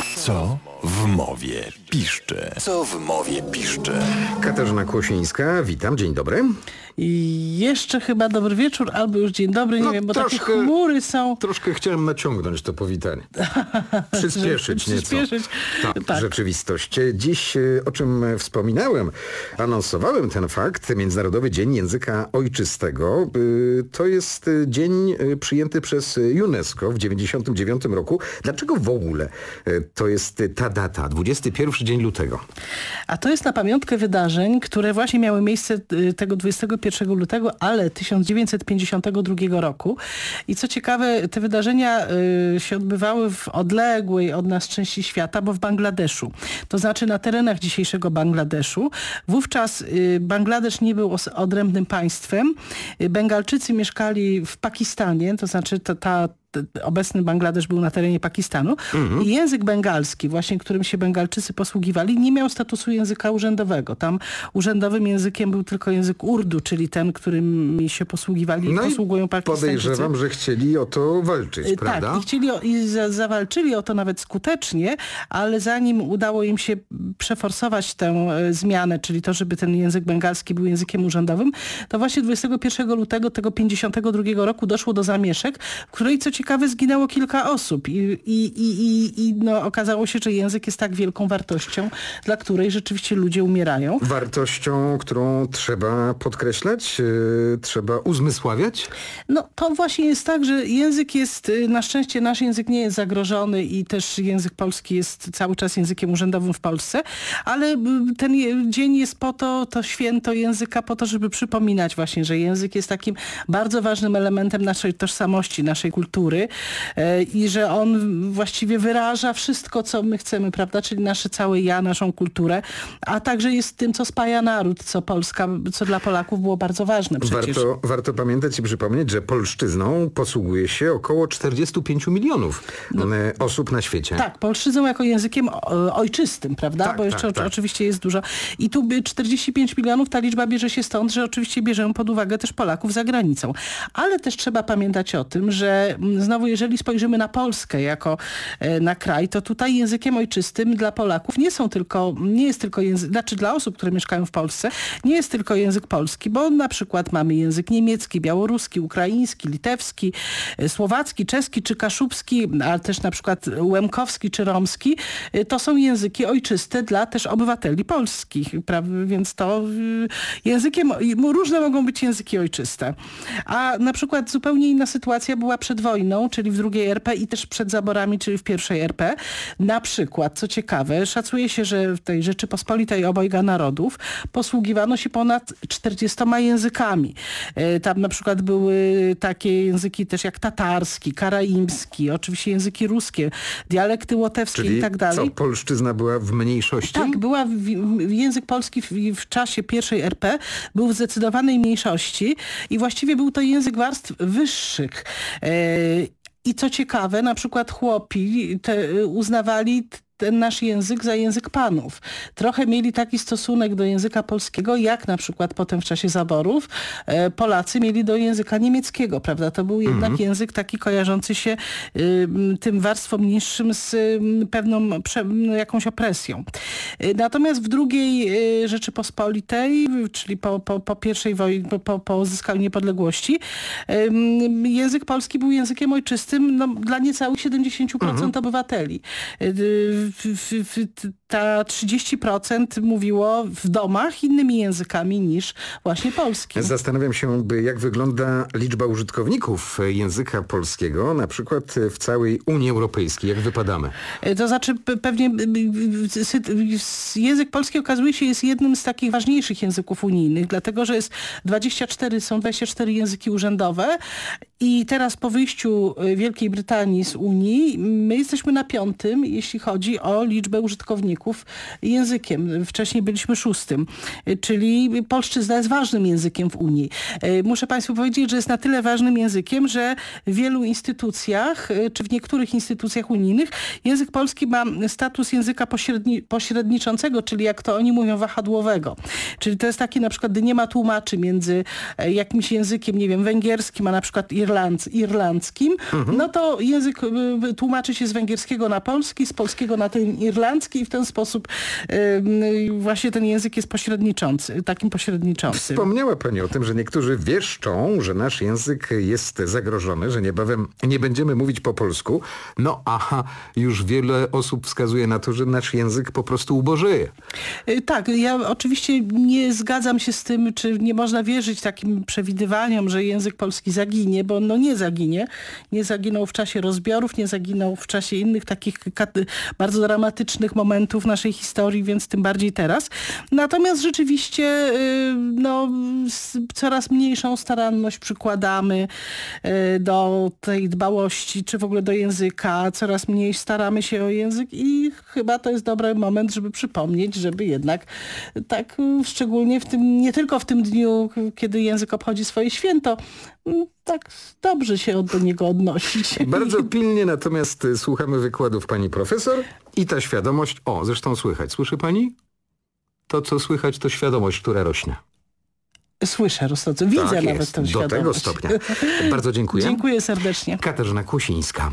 Co w mowie piszczy? Co w mowie piszczy? Katarzyna Kłosińska, witam, dzień dobry. I jeszcze chyba dobry wieczór, albo już dzień dobry, nie No, wiem, bo troszkę- takie chmury są. Troszkę chciałem naciągnąć to powitanie. Przyspieszyć nieco. przyspieszyć. Tak, Tak. rzeczywistość. Dziś, e, o czym wspominałem, anonsowałem ten fakt, Międzynarodowy Dzień Języka Ojczystego. Y, To jest y, dzień przyjęty przez UNESCO w 1999 roku. Dlaczego w ogóle to jest y, ta data, 21 dzień lutego? A to jest na pamiątkę wydarzeń, które właśnie miały miejsce y, tego 21 lutego, ale 1952 roku. I co ciekawe, te wydarzenia y, się odbywały w odległej od nas części świata, bo w Bangladeszu. To znaczy na terenach dzisiejszego Bangladeszu. Wówczas y, Bangladesz nie był odrębnym państwem. Bengalczycy mieszkali w Pakistanie, to znaczy ta t- obecny Bangladesz był na terenie Pakistanu i język bengalski, właśnie którym się Bengalczycy posługiwali, nie miał statusu języka urzędowego. Tam urzędowym językiem był tylko język urdu, czyli ten, którym się posługiwali i No i posługują Pakistańczycy. podejrzewam, że chcieli o to walczyć, Y, prawda? Tak, i chcieli o, i za, zawalczyli o to nawet skutecznie, ale zanim udało im się przeforsować tę e, zmianę, czyli to, żeby ten język bengalski był językiem urzędowym, to właśnie 21 lutego tego 52 roku doszło do zamieszek, w której co ciekawe zginęło kilka osób i, i, i, i, no, okazało się, że język jest tak wielką wartością, dla której rzeczywiście ludzie umierają. Wartością, którą trzeba podkreślać, yy, trzeba uzmysławiać. No to właśnie jest tak, że język jest, y, na szczęście nasz język nie jest zagrożony i też język polski jest cały czas językiem urzędowym w Polsce, ale y, ten dzień jest po to, to święto języka po to, żeby przypominać właśnie, że język jest takim bardzo ważnym elementem naszej tożsamości, naszej kultury e, i że on właściwie wyraża wszystko, co my chcemy, prawda, czyli nasze całe ja, naszą kulturę, a także jest tym, co spaja naród, co Polska, co dla Polaków było bardzo ważne przecież. Warto, warto pamiętać i przypomnieć, że polszczyzną posługuje się około 45 milionów e, osób na świecie. Tak, polszczyzną jako językiem o- ojczystym, prawda? Tak, Bo jeszcze tak, o- tak. oczywiście jest dużo. I tu by 45 milionów, ta liczba bierze się stąd, że oczywiście bierzemy pod uwagę też Polaków za granicą. Ale też trzeba pamiętać o tym, że mm, znowu jeżeli spojrzymy na Polskę jako e, na kraj, to tutaj językiem ojczystym dla Polaków nie są tylko, nie jest tylko język, znaczy dla osób, które mieszkają w Polsce, nie jest tylko język polski, bo na przykład mamy język niemiecki, białoruski, ukraiński, litewski, e, słowacki, czeski czy kaszubski, ale też na przykład łemkowski czy romski, y, to są języki ojczyste dla też obywateli polskich, prawda? więc to językiem, różne mogą być języki ojczyste. A na przykład zupełnie inna sytuacja była przed wojną, czyli w drugiej RP i też przed zaborami, czyli w pierwszej RP. Na przykład, co ciekawe, szacuje się, że w tej Rzeczypospolitej obojga narodów posługiwano się ponad 40 językami. E, Tam na przykład były takie języki też jak tatarski, karaimski, oczywiście języki ruskie, dialekty łotewskie Czyli i tak dalej. co, polszczyzna była w mniejszości? Tak, była w, w, język polski w, w czasie pierwszej RP był w zdecydowanej mniejszości i właściwie był to język warstw wyższych. I co ciekawe, na przykład chłopi te, uznawali ten nasz język za język panów. Trochę mieli taki stosunek do języka polskiego, jak na przykład potem w czasie zaborów e, Polacy mieli do języka niemieckiego, prawda? To był jednak język taki kojarzący się y, tym warstwom niższym z y, pewną prze, m, jakąś opresją. Y, Natomiast w drugiej y, Rzeczypospolitej, czyli po, po, po pierwszej wojnie, po, po, uzyskaniu niepodległości, język polski był językiem ojczystym no, dla niecałych 70% obywateli. Y, w- fut, fut, fut Ta 30% mówiło w domach innymi językami niż właśnie polskim. Zastanawiam się, jak wygląda liczba użytkowników języka polskiego, na przykład w całej Unii Europejskiej. Jak wypadamy? E, To znaczy pe- pewnie język polski okazuje się jest jednym z takich ważniejszych języków unijnych, dlatego że jest 24, są 24 języki urzędowe i teraz po wyjściu y, Wielkiej Brytanii z Unii my jesteśmy na piątym, jeśli chodzi o liczbę użytkowników językiem. Wcześniej byliśmy szóstym, y, czyli polszczyzna jest ważnym językiem w Unii. Y, Muszę Państwu powiedzieć, że jest na tyle ważnym językiem, że w wielu instytucjach, y, czy w niektórych instytucjach unijnych język polski ma status języka pośredni, pośredniczącego, czyli jak to oni mówią, wahadłowego. Czyli to jest taki na przykład, gdy nie ma tłumaczy między e, jakimś językiem, nie wiem, węgierskim, a na przykład irlandz, irlandzkim, no to język tłumaczy się z węgierskiego na polski, z polskiego na ten irlandzki i w ten sposób właśnie ten język jest pośredniczący, takim pośredniczącym. Wspomniała Pani o tym, że niektórzy wieszczą, że nasz język jest zagrożony, że niebawem nie będziemy mówić po polsku. No aha, już wiele osób wskazuje na to, że nasz język po prostu ubożeje. Y, Tak, ja oczywiście nie zgadzam się z tym, czy nie można wierzyć takim przewidywaniom, że język polski zaginie, bo no nie zaginie. Nie zaginął w czasie rozbiorów, nie zaginął w czasie innych takich bardzo dramatycznych momentów naszej historii, więc tym bardziej teraz. Natomiast rzeczywiście y, no, coraz mniejszą staranność przykładamy y, do tej dbałości, czy w ogóle do języka. Coraz mniej staramy się o język i chyba to jest dobry moment, żeby przypomnieć, żeby jednak tak y, szczególnie w tym, nie tylko w tym dniu, kiedy język obchodzi swoje święto, tak dobrze się do niego odnosić. Bardzo pilnie natomiast y, słuchamy wykładów pani profesor i ta świadomość, o zresztą słychać, słyszy pani? To co słychać to świadomość, która rośnie. Słyszę rosnące, widzę tak nawet jest, tę do świadomość. tego stopnia. Bardzo dziękuję. Dziękuję serdecznie. Katarzyna Kusińska.